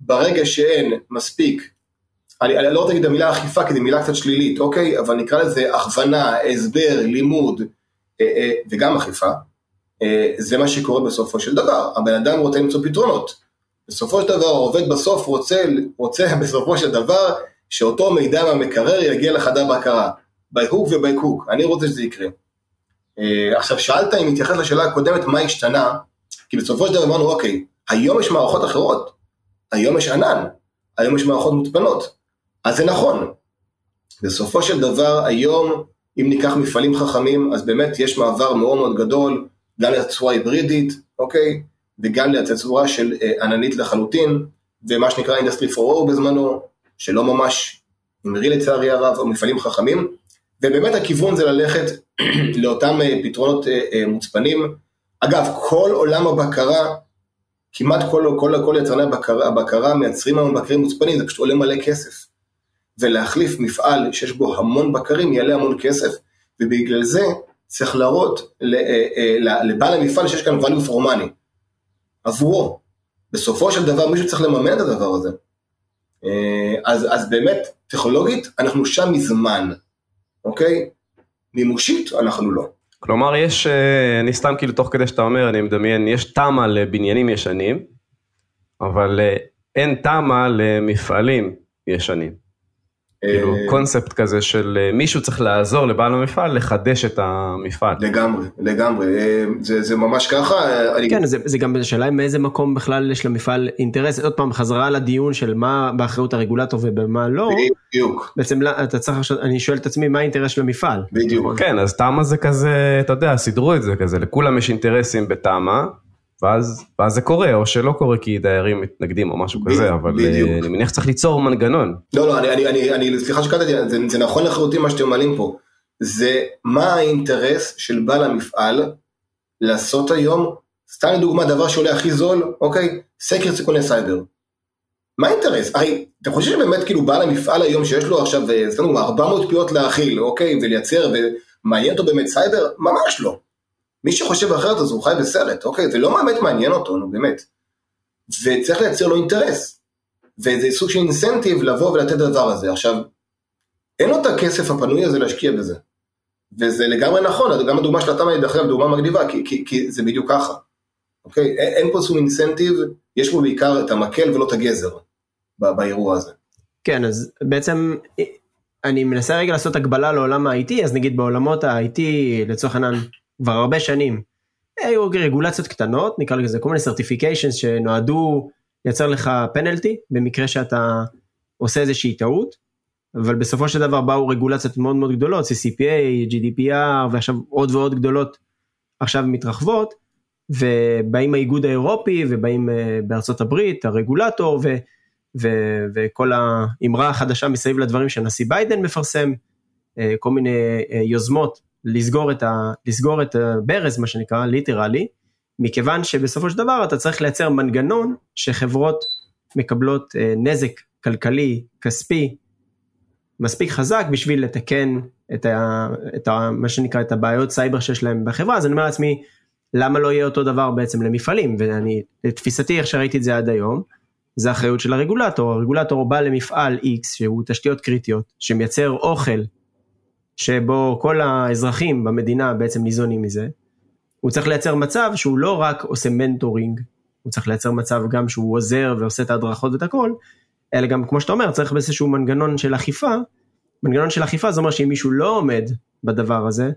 ברגע שאין מספיק, אני, אני לא רוצה להגיד את המילה אכיפה כי זו מילה קצת שלילית, אוקיי? אבל נקרא לזה הכוונה, הסבר, לימוד אה, אה, וגם אכיפה, אה, זה מה שקורה בסופו של דבר. הבן אדם רוצה למצוא פתרונות. בסופו של דבר העובד בסוף רוצה, רוצה בסופו של דבר שאותו מידע מהמקרר יגיע לחדר בקרה. by hook ו-by hook, אני רוצה שזה יקרה. אה, עכשיו שאלת אם מתייחס לשאלה הקודמת מה השתנה, כי בסופו של דבר אמרנו אוקיי, היום יש מערכות אחרות, היום יש ענן, היום יש מערכות מותפנות, אז זה נכון. בסופו של דבר היום, אם ניקח מפעלים חכמים, אז באמת יש מעבר מאוד מאוד גדול, גם לצורה היברידית, אוקיי? וגם לתצורה של אה, עננית לחלוטין, ומה שנקרא Industry 4.0 בזמנו, שלא ממש המריא לצערי הרב, או מפעלים חכמים, ובאמת הכיוון זה ללכת לאותם אה, פתרונות אה, מוצפנים. אגב, כל עולם הבקרה, כמעט כל, כל, כל יצרני הבקרה, הבקרה מייצרים היום בקרים מוצפנים, זה פשוט עולה מלא כסף. ולהחליף מפעל שיש בו המון בקרים יעלה המון כסף, ובגלל זה צריך להראות לבעל המפעל שיש כאן value for money. עבורו. בסופו של דבר מישהו צריך לממן את הדבר הזה. אה, אז, אז באמת, טכנולוגית, אנחנו שם מזמן, אוקיי? מימושית, אנחנו לא. כלומר, יש, אה, אני סתם כאילו תוך כדי שאתה אומר, אני מדמיין, יש תמ"א לבניינים ישנים, אבל אה, אין תמ"א למפעלים ישנים. כאילו אה, קונספט כזה של אה, מישהו צריך לעזור לבעל המפעל לחדש את המפעל. לגמרי, לגמרי, אה, זה, זה ממש ככה, אני, כן, זה, זה גם השאלה מאיזה מקום בכלל יש למפעל אינטרס, עוד פעם חזרה לדיון של מה באחריות הרגולטור ובמה לא, בדיוק, בעצם לא- אתה צריך עכשיו, אני שואל את עצמי מה האינטרס של המפעל. בדיוק. כן, אז תמ"א זה כזה, אתה יודע, סידרו את זה כזה, לכולם יש אינטרסים בתמ"א, ואז, ואז זה קורה, או שלא קורה כי דיירים מתנגדים או משהו כזה, אבל בדיוק. אה, אני מניח שצריך ליצור מנגנון. לא, לא, אני, אני, אני, אני סליחה שקטעתי, זה, זה נכון לחלוטין מה שאתם מעלים פה. זה מה האינטרס של בעל המפעל לעשות היום, סתם לדוגמה דבר שעולה הכי זול, אוקיי? סקר סיכוני סייבר. מה האינטרס? הרי אתה חושב שבאמת כאילו בעל המפעל היום שיש לו עכשיו, אה, סתם דוגמא, 400 פיות להאכיל, אוקיי, ולייצר, ומעניין אותו באמת סייבר? ממש לא. מי שחושב אחרת אז הוא חי בסרט, אוקיי? זה לא באמת מעניין אותו, נו באמת. וצריך לייצר לו אינטרס. וזה סוג של incentive לבוא ולתת את הדבר הזה. עכשיו, אין לו את הכסף הפנוי הזה להשקיע בזה. וזה לגמרי נכון, גם הדוגמה של התמ"א היא דרך אגב דוגמה מגניבה, כי, כי, כי זה בדיוק ככה. אוקיי? אין, אין פה סוג אינסנטיב, יש פה בעיקר את המקל ולא את הגזר באירוע הזה. כן, אז בעצם אני מנסה רגע לעשות הקבלה לעולם ה-IT, אז נגיד בעולמות ה-IT לצורך העניין כבר הרבה שנים, היו רגולציות קטנות, נקרא לזה כל מיני certifications שנועדו לייצר לך פנלטי במקרה שאתה עושה איזושהי טעות, אבל בסופו של דבר באו רגולציות מאוד מאוד גדולות, CCPA, GDPR ועכשיו עוד ועוד גדולות עכשיו מתרחבות, ובאים האיגוד האירופי ובאים אה, בארצות הברית הרגולטור ו, ו, וכל האמרה החדשה מסביב לדברים שנשיא ביידן מפרסם, אה, כל מיני אה, יוזמות לסגור את, ה, לסגור את הברז מה שנקרא literally, מכיוון שבסופו של דבר אתה צריך לייצר מנגנון שחברות מקבלות נזק כלכלי, כספי, מספיק חזק בשביל לתקן את, ה, את ה, מה שנקרא את הבעיות סייבר שיש להם בחברה, אז אני אומר לעצמי, למה לא יהיה אותו דבר בעצם למפעלים? ואני, לתפיסתי איך שראיתי את זה עד היום, זה אחריות של הרגולטור, הרגולטור בא למפעל X שהוא תשתיות קריטיות, שמייצר אוכל שבו כל האזרחים במדינה בעצם ניזונים מזה, הוא צריך לייצר מצב שהוא לא רק עושה monitoring, הוא צריך לייצר מצב גם שהוא עוזר ועושה את ההדרכות ואת הכל, אלא גם כמו שאתה אומר צריך באיזשהו מנגנון של אכיפה, מנגנון של אכיפה זה אומר שאם מישהו לא עומד בדבר הזה,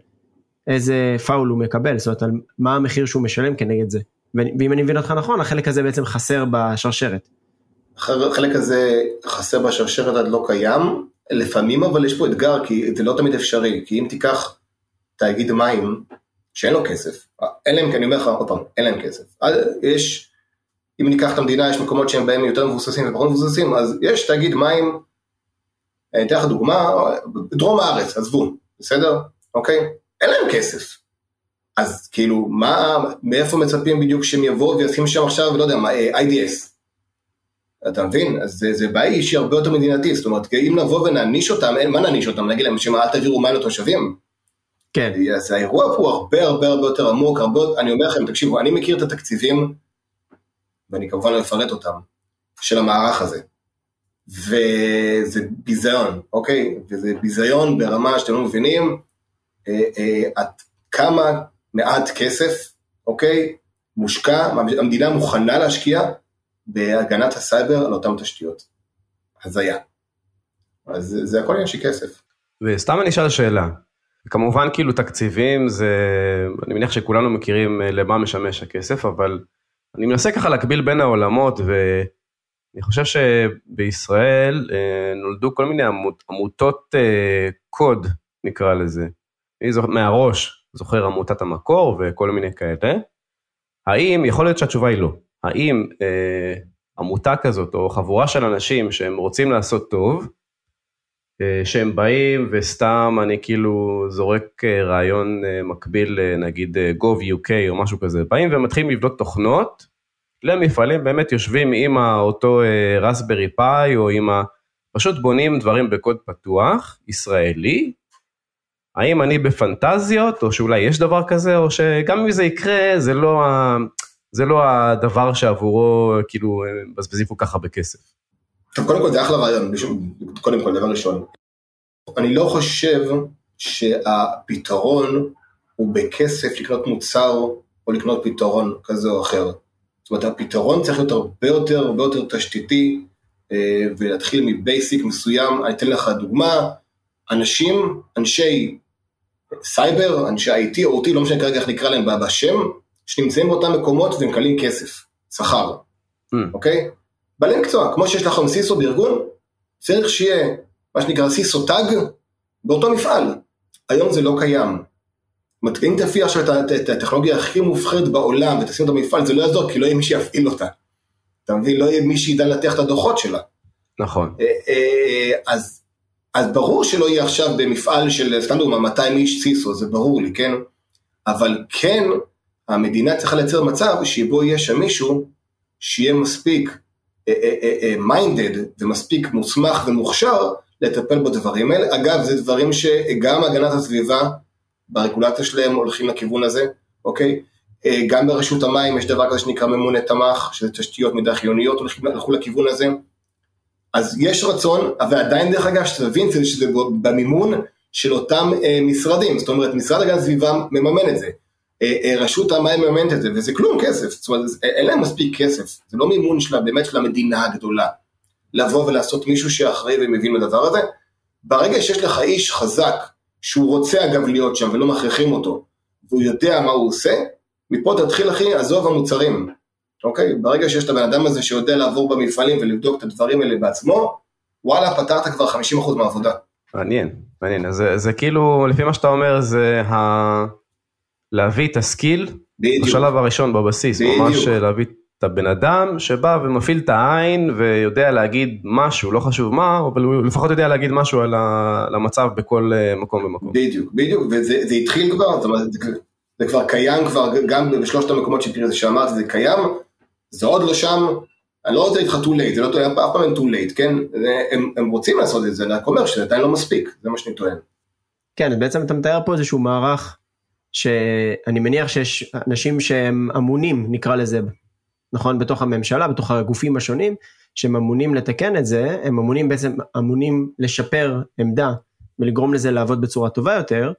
איזה פאול הוא מקבל, זאת אומרת, מה המחיר שהוא משלם כנגד זה. ואם אני מבין אותך נכון, החלק הזה בעצם חסר בשרשרת. החלק הזה חסר בשרשרת עד לא קיים, לפעמים אבל יש פה אתגר, כי זה לא תמיד אפשרי, כי אם תיקח תאגיד מים שאין לו כסף, אין להם, כי אני אומר לך עוד פעם, אין להם כסף. יש, אם ניקח את המדינה, יש מקומות שהם בהם יותר מבוססים ופחות מבוססים, אז יש תאגיד מים, אני אתן לך דוגמה, דרום הארץ, עזבו, בסדר? אוקיי? אין להם כסף. אז כאילו, מה, מאיפה מצפים בדיוק שהם יבואו וישימו שם עכשיו, לא יודע, מה, אה, IDS. אתה מבין? אז זה, זה בעיה שהיא הרבה יותר מדינתית, זאת אומרת, אם נבוא ונעניש אותם, אין, מה נעניש אותם? נגיד להם שמה, אל תעבירו מים לתושבים? כן. אז האירוע פה הוא הרבה הרבה הרבה יותר עמוק, הרבה, אני אומר לכם, תקשיבו, אני מכיר את התקציבים, ואני כמובן לא אפרט אותם, של המערך הזה. וזה ביזיון, אוקיי? וזה ביזיון ברמה שאתם לא מבינים, אה, אה, עד כמה מעט כסף, אוקיי, מושקע, המדינה מוכנה להשקיע בהגנת הסייבר על אותן תשתיות. הזיה. אז זה הכל עניין של כסף. וסתם אני אשאל שאלה. כמובן כאילו תקציבים זה, אני מניח שכולנו מכירים אה, למה משמש הכסף, אבל אני מנסה ככה להקביל בין העולמות ואני חושב שבישראל נולדו כל מיני עמותות קוד נקרא לזה, אני זוכר, מהראש זוכר עמותת המקור וכל מיני כאלה. האם, יכול להיות שהתשובה היא לא, האם אה, עמותה כזאת או חבורה של אנשים שהם רוצים לעשות טוב, אה, שהם באים וסתם אני כאילו זורק אה, רעיון אה, מקביל אה, נגיד אה, gov.uk או משהו כזה, באים ומתחילים לבדוק תוכנות למפעלים באמת יושבים עם אותו רסברי פאי או עם ה... פשוט בונים דברים בקוד פתוח, ישראלי, האם אני בפנטזיות, או שאולי יש דבר כזה, או שגם אם זה יקרה, זה לא, ה... זה לא הדבר שעבורו כאילו מבזבזים כל כך הרבה כסף. טוב, קודם כל זה אחלה רעיון, קודם כל, דבר ראשון. אני לא חושב שהפתרון הוא בכסף לקנות מוצר או לקנות פתרון כזה או אחר. זאת אומרת, הפתרון צריך להיות הרבה יותר, הרבה יותר תשתיתי, אה, ולהתחיל מבייסיק מסוים. אני אתן לך דוגמה, אנשים, אנשי סייבר, אנשי IT או OT, לא משנה כרגע איך נקרא להם בשם, שנמצאים באותם מקומות ומקבלים כסף, שכר, mm. אוקיי? בעלי מקצוע, כמו שיש לכם CISO בארגון, צריך שיהיה מה שנקרא CISO טאג באותו מפעל. היום זה לא קיים. אם תפעיל עכשיו את הטכנולוגיה הכי מפחידה בעולם ותשים אותה במפעל, זה לא יעזור, כי לא יהיה מי שיפעיל אותה. אתה מבין? לא יהיה מי שידע לנתח את הדוחות שלה. נכון. אה, אה, אז אז ברור שלא יהיה עכשיו במפעל של, סתם דוגמא, 200 איש סיסו, זה ברור לי, כן? אבל כן, המדינה צריכה לייצר מצב שבו יהיה שם מישהו שיהיה מספיק מיינדד ומספיק מוסמך ומוכשר לטפל בדברים האלה. אגב, זה דברים שגם הגנת הסביבה ברגולציה שלהם הולכים לכיוון הזה, אוקיי? גם ברשות המים יש דבר כזה שנקרא ממונה תמ"ח, שזה תשתיות מידע חיוניות, הלכו לכיוון הזה. אז יש רצון, ועדיין דרך אגב, שתבין שזה במימון של אותם אה, משרדים, זאת אומרת, משרד הגנת הסביבה מממן את זה, אה, אה, רשות המים מממנת את זה, וזה כלום כסף, זאת אומרת, אין להם מספיק כסף, זה לא מימון שלה, באמת של המדינה הגדולה, לבוא ולעשות מישהו שאחראי ומבין בדבר הזה. ברגע שיש לך איש חזק, שהוא רוצה אגב להיות שם ולא מכריחים אותו, והוא יודע מה הוא עושה, מפה תתחיל אחי, עזוב המוצרים, אוקיי? ברגע שיש את הבן אדם הזה שיודע לעבור במפעלים ולבדוק את הדברים האלה בעצמו, וואלה, פתרת כבר 50% מהעבודה. מעניין, מעניין. אז זה, זה כאילו, לפי מה שאתה אומר, זה ה... להביא את הסקיל, בדיוק. בשלב הראשון בבסיס, בדיוק. ממש להביא את הבן אדם שבא ומפעיל את העין ויודע להגיד משהו, לא חשוב מה, אבל הוא לפחות יודע להגיד משהו על המצב בכל אה, מקום ומקום. בדיוק, בדיוק, וזה התחיל כבר, זאת אומרת, זה, זה כבר קיים כבר, גם בשלושת המקומות שאמרת, זה קיים, זה עוד לא שם, אני לא רוצה להגיד לך too late, זה לא טועה, אף פעם אין too late, כן? הם, הם רוצים לעשות את זה, אני רק אומר שזה עדיין לא מספיק, זה מה שאני טוען. כן, בעצם אתה מתאר פה איזשהו מערך שאני מניח שיש אנשים שהם אמונים, נקרא לזה, נכון, בתוך הממשלה, בתוך הגופים השונים, שהם אמונים לתקן את זה, הם אמונים בעצם, אמונים לשפר עמדה ולגרום לזה לעבוד בצורה טובה יותר,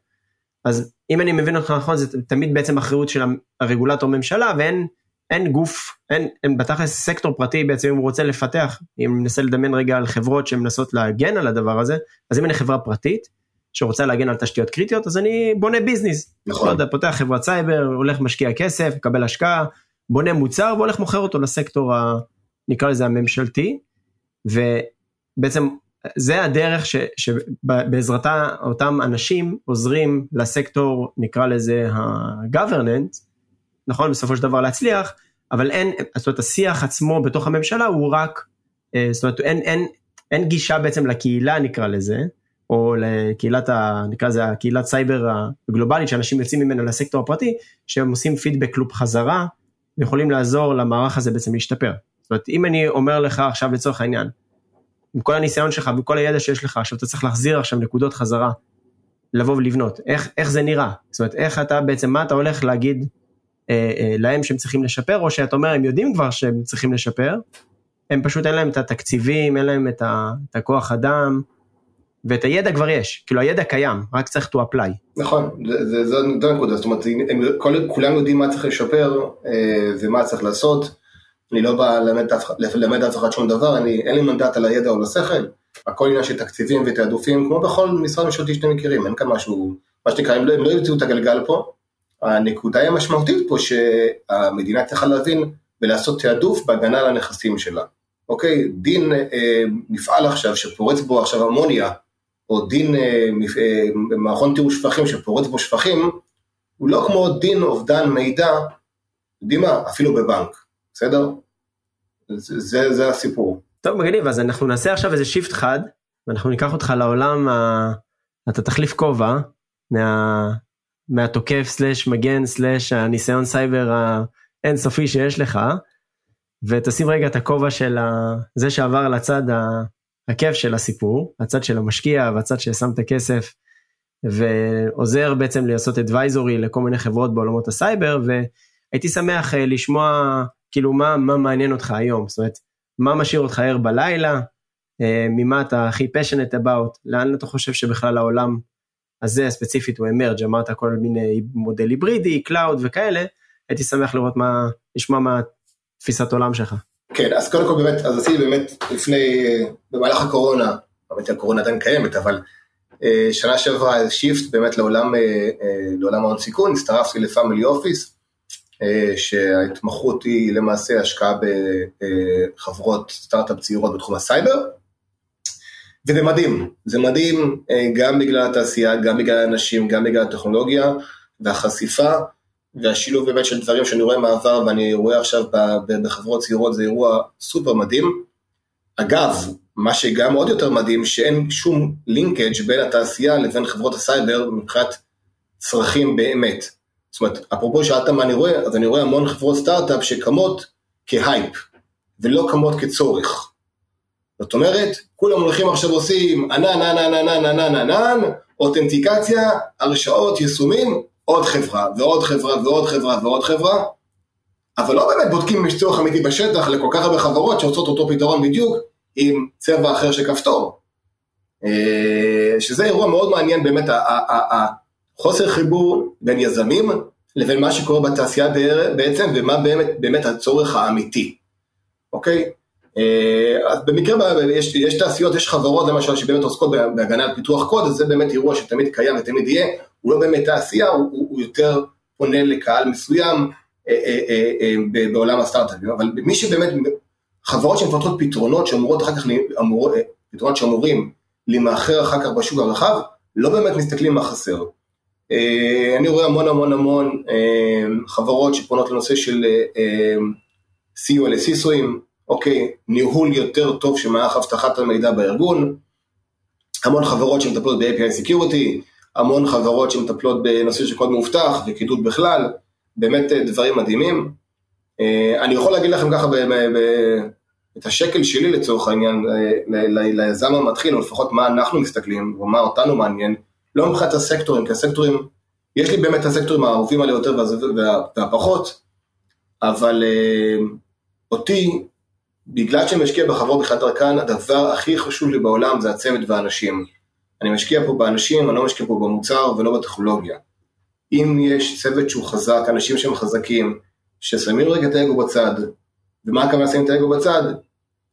אז אם אני מבין אותך נכון, זה תמיד בעצם אחריות של הרגולטור ממשלה, ואין אין גוף, אין, אין בתכלס סקטור פרטי בעצם אם הוא רוצה לפתח, אם ננסה לדמיין רגע על חברות שמנסות להגן על הדבר הזה, אז אם אני חברה פרטית שרוצה להגן על תשתיות קריטיות, אז אני בונה business. נכון. לא יודע, פותח חברת סייבר, הולך משקיע כסף, מקבל השקעה, בונה מוצר והולך מוכר אותו לסקטור, ה, נקרא לזה הממשלתי, ובעצם זה הדרך ש, שבעזרתה אותם אנשים עוזרים לסקטור, נקרא לזה ה-governance, נכון בסופו של דבר להצליח, אבל אין, זאת אומרת השיח עצמו בתוך הממשלה הוא רק, אה, זאת אומרת אין, אין, אין גישה בעצם לקהילה נקרא לזה, או לקהילת, ה, נקרא לזה הקהילת סייבר הגלובלית שאנשים יוצאים ממנה לסקטור הפרטי, שהם עושים פידבק לופ חזרה, ויכולים לעזור למערך הזה בעצם להשתפר. זאת אומרת אם אני אומר לך עכשיו לצורך העניין, עם כל הניסיון שלך וכל הידע שיש לך, עכשיו אתה צריך להחזיר עכשיו נקודות חזרה, לבוא ולבנות, איך, איך זה נראה? זאת אומרת איך אתה בעצם, מה אתה הולך להגיד אה, אה, להם שהם צריכים לשפר, או שאתה אומר הם יודעים כבר שהם צריכים לשפר, הם פשוט אין להם את התקציבים, אין להם את, ה, את הכוח אדם, ואת הידע כבר יש, כאילו הידע קיים, רק צריך to apply. נכון, זו הנקודה, זאת אומרת, הם, כל, כולם יודעים מה צריך לשפר אה, ומה צריך לעשות, אני לא בא ללמד אף אחד שום דבר, אני, אין לי מנדט על הידע או לשכל, הכל עניין של תקציבים ותעדופים, כמו בכל משרד ממשלתי שאתם מכירים, אין כאן משהו, מה שנקרא, הם לא, לא ימצאו את הגלגל פה, הנקודה היא המשמעותית פה שהמדינה צריכה להבין ולעשות תעדוף בהגנה על הנכסים שלה. אוקיי, דין אה, מפעל עכשיו שפורץ בו עכשיו אמוניה, עדיין אה, אה, מכון טיהור שפכים שפורץ בו שפכים, הוא לא כמו דין אובדן מידע, יודעים מה, אפילו בבנק, בסדר? זה, זה, זה הסיפור. טוב מגניב, אז אנחנו נעשה עכשיו איזה shift חד, ואנחנו ניקח אותך לעולם, ה... אתה תחליף כובע, מה... מהתוקף slash מגן slash הניסיון סייבר האינסופי שיש לך, ותשים רגע את הכובע של זה שעבר לצד הכיף של הסיפור, הצד של המשקיע והצד ששם את הכסף, ועוזר בעצם לעשות advisory לכל מיני חברות בעולמות הסייבר, והייתי שמח אה, לשמוע כאילו מה, מה מעניין אותך היום, זאת אומרת, מה משאיר אותך ער בלילה, אה, ממה אתה הכי passionate about, לאן אתה חושב שבכלל העולם הזה ספציפית הוא emerge אמרת כל מיני מודל היברידי, cloud וכאלה, הייתי שמח לראות מה, לשמוע מה תפיסת עולם שלך. כן, אז קודם כל באמת, אז עשיתי באמת לפני, במהלך הקורונה, באמת הקורונה עדיין קיימת, אבל אה, שנה שעברה shift באמת לעולם, אה, אה, לעולם ההון סיכון, הצטרפתי ל family office, שההתמחות היא למעשה השקעה בחברות סטארט-אפ צעירות בתחום הסייבר, וזה מדהים, זה מדהים גם בגלל התעשייה, גם בגלל האנשים, גם בגלל הטכנולוגיה והחשיפה והשילוב באמת של דברים שאני רואה מעבר ואני רואה עכשיו בחברות צעירות זה אירוע סופר מדהים. אגב, מה שגם עוד יותר מדהים, שאין שום linkage בין התעשייה לבין חברות הסייבר מבחינת צרכים באמת. זאת אומרת, אפרופו שאלת מה אני רואה, אז אני רואה המון חברות סטארט-אפ שקמות כהייפ, ולא קמות כצורך. זאת אומרת, כולם הולכים עכשיו עושים ענן, ענן, ענן, ענן, ענן, ענן, אותנטיקציה, הרשאות, יישומים, עוד חברה, ועוד חברה, ועוד חברה, ועוד חברה, אבל לא באמת בודקים אם יש צורך אמיתי בשטח לכל כך הרבה חברות שעושות אותו פתרון בדיוק עם צבע אחר של כפתור. אה, שזה אירוע מאוד מעניין באמת, החוסר חיבור בין יזמים לבין מה שקורה בתעשייה בעצם, ומה באמת, באמת הצורך האמיתי, אוקיי? אה, אז במקרה, יש, יש תעשיות, יש חברות למשל שבאמת עוסקות בהגנה על פיתוח קוד, אז זה באמת אירוע שתמיד קיים ותמיד יהיה, הוא לא באמת תעשייה, הוא, הוא, הוא יותר פונה לקהל מסוים אה, אה, אה, בעולם הסטארט-אפים, אבל מי שבאמת, חברות שמפתחות פתרונות שאמורות אחר כך, אמור, פתרונות שאמורים להימאחר אחר כך בשוק הרחב, לא באמת מסתכלים מה חסר. אני רואה המון המון המון חברות שפונות לנושא של לסיסואים, אוקיי, ניהול יותר טוב של מערך אבטחת המידע בארגון, המון חברות שמטפלות ב-API Security, המון חברות שמטפלות בנושא של קוד מאובטח וקידוד בכלל, באמת אה, דברים מדהימים. אה, אני יכול להגיד לכם ככה את השקל שלי לצורך העניין אה, ליזם המתחיל, או לפחות מה אנחנו מסתכלים, או מה אותנו מעניין, לא מבחינת הסקטורים, כי הסקטורים, יש לי באמת את הסקטורים האהובים עלי יותר והפחות, אבל אותי, בגלל שאני משקיע בחברות בחדר כאן, הדבר הכי חשוב לי בעולם זה הצוות והאנשים. אני משקיע פה באנשים, אני לא משקיע פה במוצר ולא בטכנולוגיה. אם יש צוות שהוא חזק, אנשים שהם חזקים, ששמים רגע את האגו בצד, ומה הכוונה לשים את האגו בצד?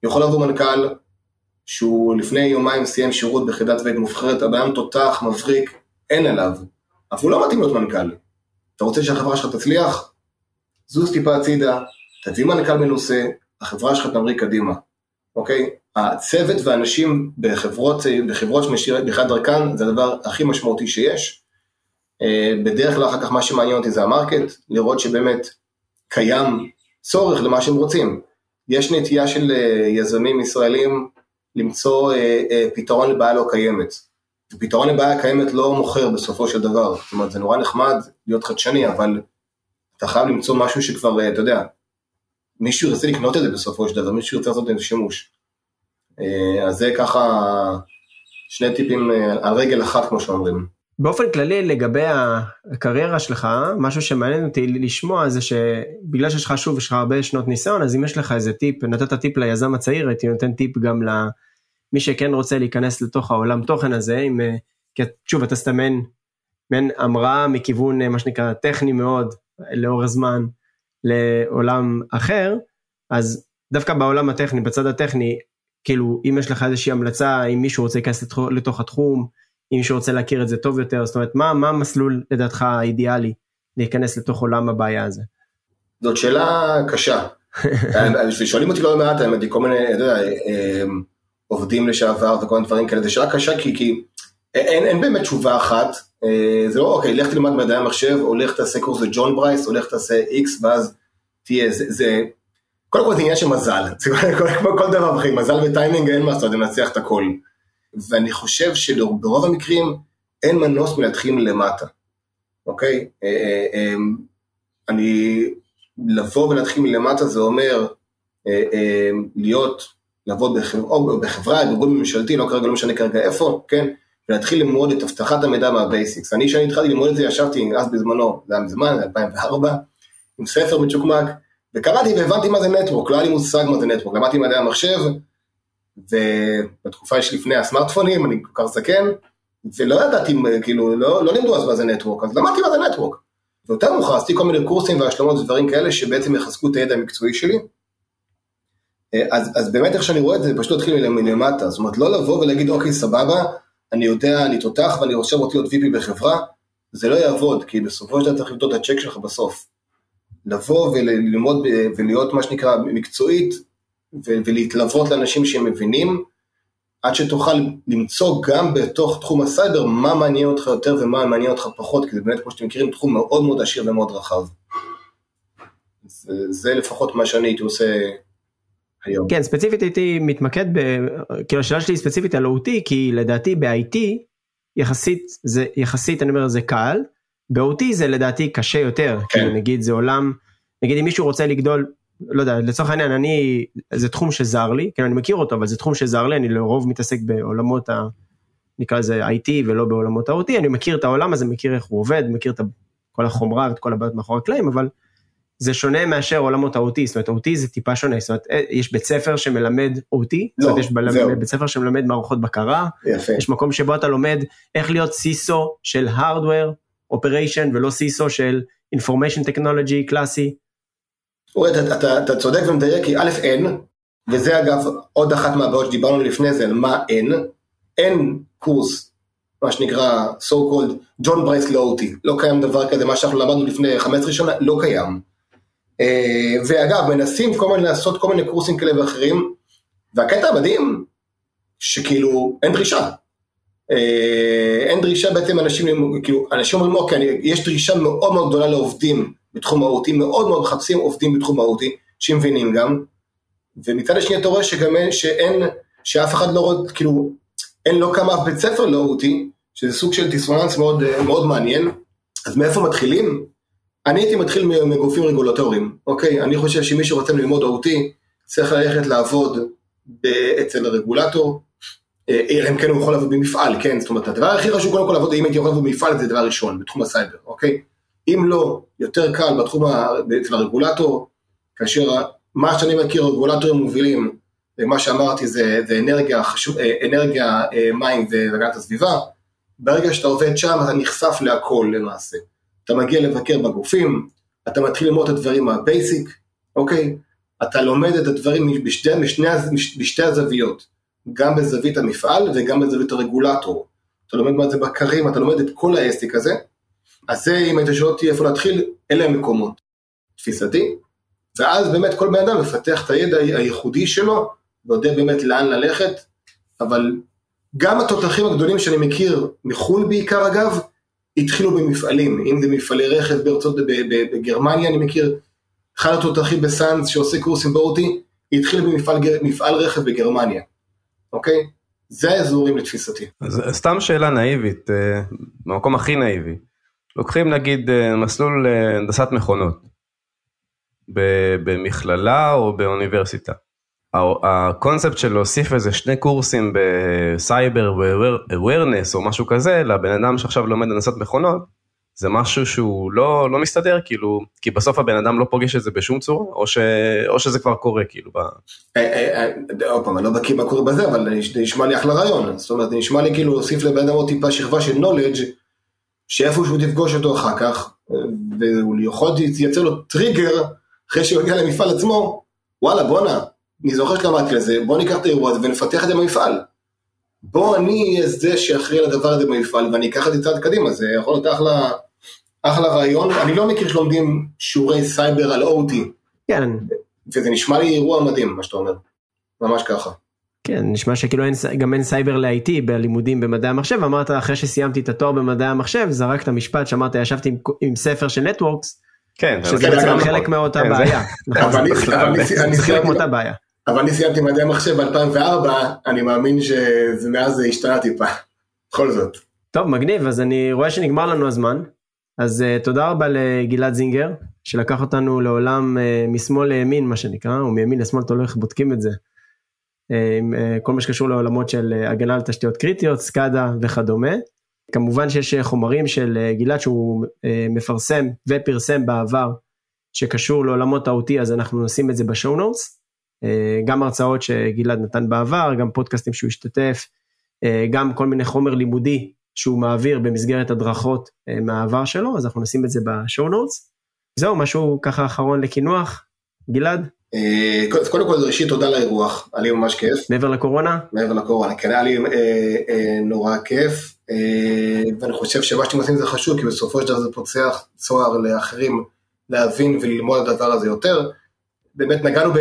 יכול לבוא מנכ"ל שהוא לפני יומיים סיים שירות ביחידת וייט מובחרת, הבן תותח, מבריק, אין עליו, אבל הוא לא מתאים להיות מנכ"ל. אתה רוצה שהחברה שלך תצליח? זוז טיפה הצידה, תביא מנכ"ל מנוסה, החברה שלך תמריא קדימה, אוקיי? הצוות והאנשים בחברות, בחברות שמשאירות בכלל דרכן זה הדבר הכי משמעותי שיש. אה, בדרך כלל אחר כך מה שמעניין אותי זה המרקט, לראות שבאמת קיים צורך למה שהם רוצים. יש נטייה של אה, יזמים ישראלים למצוא אה, פתרון לבעיה לא קיימת. ופתרון לבעיה קיימת לא מוכר בסופו של דבר. זאת אומרת, זה נורא נחמד להיות חדשני, אבל אתה חייב למצוא משהו שכבר, אתה יודע, מישהו ירצה לקנות את זה בסופו של דבר, מישהו ירצה לעשות את זה שימוש. אז זה ככה שני טיפים על רגל אחת, כמו שאומרים. באופן כללי לגבי הקריירה שלך, משהו שמעניין אותי לשמוע זה שבגלל שיש לך שוב, יש לך הרבה שנות ניסיון, אז אם יש לך איזה טיפ, נתת טיפ ליזם הצעיר, הייתי נותן טיפ גם למי שכן רוצה להיכנס לתוך העולם תוכן הזה, עם, כי שוב, אתה סתם מעין המראה מכיוון מה שנקרא טכני מאוד, לאור הזמן, לעולם אחר, אז דווקא בעולם הטכני, בצד הטכני, כאילו אם יש לך איזושהי המלצה, אם מישהו רוצה להיכנס לתוך התחום, אם מישהו רוצה להכיר את זה טוב יותר, זאת אומרת, מה, מה המסלול לדעתך האידיאלי להיכנס לתוך עולם הבעיה הזה? זאת שאלה קשה. שואלים אותי לא מעט, האמת, כל מיני, אתה יודע, עובדים לשעבר וכל מיני דברים כאלה, זו שאלה קשה כי, כי אין, אין באמת תשובה אחת, זה לא אוקיי, לך תלמד מדעי המחשב, או לך תעשה קורס לג'ון ברייס, או לך תעשה איקס, ואז תהיה, זה, זה, קודם כל זה עניין של מזל, כמו כל דבר בחיים, מזל וטיימינג אין מה לעשות, לנצח את הכל. ואני חושב שברוב המקרים אין מנוס מלהתחיל מלמטה, אוקיי? אה, אה, אה, אני, לבוא ולהתחיל מלמטה זה אומר להיות, לעבוד בחברה, בארגון ממשלתי, לא כרגע, לא משנה כרגע איפה, כן? ולהתחיל ללמוד את אבטחת המידע מה basics. אני, כשאני התחלתי ללמוד את זה, ישבתי אז בזמנו, זה היה מזמן, 2004, עם ספר מצ'וקמק, וקראתי והבנתי מה זה network, לא היה לי מושג מה זה network, למדתי מדעי המחשב, ובתקופה שלפני הסמארטפונים, אני כל כך זקן, ולא ידעתי, כאילו, לא, לא לימדו אז מה זה network, אז למדתי מה זה network. ויותר מאוחר עשיתי כל מיני קורסים והשלמות ודברים כאלה שבעצם יחזקו את הידע המקצועי שלי. אז, אז באמת איך שאני רואה את זה, פשוט להתחיל מלמטה, זאת אומרת לא לבוא ולהגיד אוקיי סבבה, אני יודע, אני תותח ואני עכשיו רוצה להיות VP בחברה, זה לא יעבוד, כי בסופו של דבר צריך לבדוק את הצ'ק שלך בסוף. לבוא וללמוד ולהיות מה שנקרא מקצועית, ולהתלוות לאנשים שהם מבינים, עד שתוכל למצוא גם בתוך תחום הסייבר מה מעניין אותך יותר ומה מעניין אותך פחות, כי זה באמת, כמו שאתם מכירים, תחום מאוד מאוד עשיר ומאוד רחב. זה, זה לפחות מה שאני הייתי עושה. כן, ספציפית הייתי מתמקד, ב... כאילו השאלה שלי ספציפית על OT, כי לדעתי ב-IT, יחסית, זה יחסית, אני אומר, זה קל, ב-OT זה לדעתי קשה יותר, כן. כאילו נגיד זה עולם, נגיד אם מישהו רוצה לגדול לא יודע, לצורך העניין, אני, זה תחום שזר לי, כן, אני מכיר אותו, אבל זה תחום שזר לי, אני לרוב מתעסק בעולמות ה... נקרא לזה IT ולא בעולמות ה-OT, אני מכיר את העולם הזה, מכיר איך הוא עובד, מכיר את כל החומרה ואת כל הבעיות מאחורי הקלעים, אבל זה שונה מאשר עולמות ה-OT, זאת אומרת, OT זה טיפה שונה, זאת אומרת, אה, יש בית ספר שמלמד OT, לא, זאת אומרת, יש בלמד. בית ספר שמלמד מערכות בקרה, יפה. יש מקום שבו אתה לומד איך להיות סיסו של Hardware Operation ולא סיסו של Information Technology קלאסי. אורי, אתה, אתה, אתה צודק ומדייק, כי א' אין, וזה אגב עוד אחת מהבעיות שדיברנו לפני זה, על מה אין, אין קורס, מה שנקרא so called ג'ון ברייס לאוטי, לא קיים דבר כזה, מה שאנחנו למדנו לפני 15 שנה, לא קיים. אה, ואגב, מנסים כל מיני לעשות כל מיני קורסים כאלה ואחרים, והקטע המדהים, שכאילו אין דרישה. אה, אין דרישה בעצם אנשים, כאילו, אנשים אומרים, אוקיי, יש דרישה מאוד מאוד גדולה לעובדים בתחום ה-OT, מאוד מאוד מחפשים עובדים בתחום ה-OT, שמבינים גם, ומצד השני אתה רואה שגם אין, שאין, שאף אחד לא רואה, כאילו, אין, לא קם אף בית ספר ל-OT, שזה סוג של דיסוננס מאוד, אה, מאוד מעניין, אז מאיפה מתחילים? אני הייתי מתחיל מגופים רגולטוריים, אוקיי? אני חושב שמי שרוצה ללמוד OT, צריך ללכת לעבוד אצל הרגולטור, אה, אלא אם כן הוא יכול לעבוד במפעל, כן? זאת אומרת, הדבר הכי חשוב קודם כל לעבוד, אם הייתי יכול לעבוד במפעל זה דבר ראשון, בתחום הסייבר, אוקיי? אם לא, יותר קל בתחום, אצל הרגולטור, כאשר מה שאני מכיר, רגולטורים מובילים, ומה שאמרתי זה, זה אנרגיה, חשוב, אה, אנרגיה, אה, מים והגנת הסביבה, ברגע שאתה עובד שם אתה נחשף להכל למעשה. אתה מגיע לבקר בגופים, אתה מתחיל ללמוד את הדברים ה basic, אוקיי? אתה לומד את הדברים בשתי, בשני, בשתי הזוויות, גם בזווית המפעל וגם בזווית הרגולטור. אתה לומד מה זה בקרים, אתה לומד את כל העסק הזה. אז זה, אם היית שואל אותי איפה להתחיל, אלה המקומות, תפיסתי. ואז באמת כל בן אדם מפתח את הידע הייחודי שלו, ויודע באמת לאן ללכת, אבל גם התותחים הגדולים שאני מכיר, מחו"ל בעיקר אגב, התחילו במפעלים, אם זה מפעלי רכב בארצות, בגרמניה אני מכיר, אחד התותחים בסאנס שעושה קורסים באוטי, התחיל במפעל רכב בגרמניה, אוקיי? זה האזורים לתפיסתי. אז סתם שאלה נאיבית, אה, במקום הכי נאיבי. לוקחים נגיד אה, מסלול אה, הנדסת מכונות במכללה או באוניברסיטה. הקונספט של להוסיף איזה שני קורסים בסייבר ו-awareness או משהו כזה לבן אדם שעכשיו לומד הנדסת מכונות, זה משהו שהוא לא, לא מסתדר כאילו, כי בסוף הבן אדם לא פוגש את זה בשום צורה, או, ש, או שזה כבר קורה כאילו. אה, אה, אה, עוד פעם, אני לא בקיא מה קורה בזה, אבל זה נשמע לי אחלה רעיון. זאת אומרת, נשמע לי כאילו להוסיף לבן אדם עוד טיפה שכבה של knowledge, שאיפשהו תפגוש אותו אחר כך, והוא יכול לייצר לו טריגר, אחרי שהוא יגיע למפעל עצמו, וואלה בואנה, אני זוכר שקראתי לזה, בוא ניקח את האירוע הזה ונפתח את זה במפעל. בוא אני אהיה זה שאחראי לדבר הזה במפעל, ואני אקח את זה צעד קדימה, זה יכול להיות אחלה, אחלה רעיון. אני לא מכיר שלומדים שיעורי סייבר על OT, כן, וזה נשמע לי אירוע מדהים, מה שאתה אומר. ממש ככה. כן, נשמע שכאילו אין, גם אין סייבר ל-IT בלימודים במדעי המחשב, אמרת אחרי שסיימתי את התואר במדעי המחשב, זרקת משפט שאמרת ישבתי עם, עם ספר של נטוורקס, כן, שזה כן, בעצם חלק נכון. מאותה כן, זה- בעיה. נכון, אבל אני- זה זה חלק סיימתי- מאותה בעיה. אבל אני סיימתי מדעי המחשב ב-2004, אני מאמין שמאז זה השתנה טיפה. בכל זאת. טוב, מגניב, אז אני רואה שנגמר לנו הזמן, אז uh, תודה רבה לגלעד זינגר, שלקח אותנו לעולם uh, משמאל לימין, מה שנקרא, או מימין לשמאל, תלוי איך בודקים את זה. Uh, עם uh, כל מה שקשור לעולמות של uh, הגנה על תשתיות קריטיות, סקאדה וכדומה. כמובן שיש חומרים של גלעד שהוא מפרסם ופרסם בעבר, שקשור לעולמות ה-OT, אז אנחנו נשים את זה בשואו נוטס. Uh, גם הרצאות שגלעד נתן בעבר, גם פודקאסטים שהוא השתתף, uh, גם כל מיני חומר לימודי שהוא מעביר במסגרת הדרכות אה, מהעבר שלו, אז אנחנו נשים את זה בשואו נוטס. זהו, משהו ככה אחרון לקינוח, גלעד, אה, קודם כל ראשית תודה לאירוח, היה לי ממש כיף, מעבר לקורונה, מעבר לקורונה, כן היה לי אה, אה, נורא כיף, אה, ואני חושב שמה שאתם עושים זה חשוב, כי בסופו של דבר זה פוצח צוהר לאחרים להבין וללמוד את הדבר הזה יותר. באמת נגענו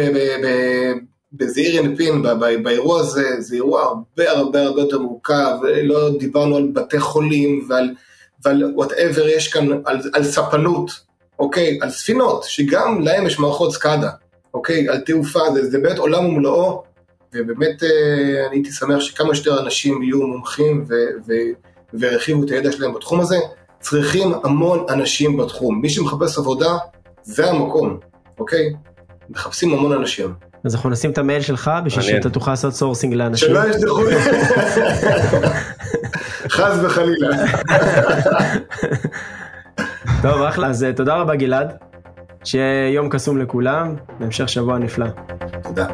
בזעיר אנפין באירוע הזה, זה אירוע הרבה הרבה הרבה יותר מורכב, לא דיברנו על בתי חולים ועל, ועל whatever יש כאן, על, על ספנות, אוקיי, על ספינות, שגם להם יש מערכות סקאדה, אוקיי, על תעופה, זה, זה באמת עולם ומלואו, ובאמת אה, אני הייתי שמח שכמה שיותר אנשים יהיו מומחים ו, ו, והרחיבו את הידע שלהם בתחום הזה, צריכים המון אנשים בתחום, מי שמחפש עבודה, זה המקום, אוקיי? מחפשים המון אנשים. אז אנחנו נשים את המייל שלך בשביל. שאתה תוכל לעשות sourcing לאנשים. שלא ישלחו לי. חס וחלילה. טוב, אחלה, אז אה, תודה רבה גלעד. שיהיה יום קסום לכולם, והמשך שבוע נפלא. תודה.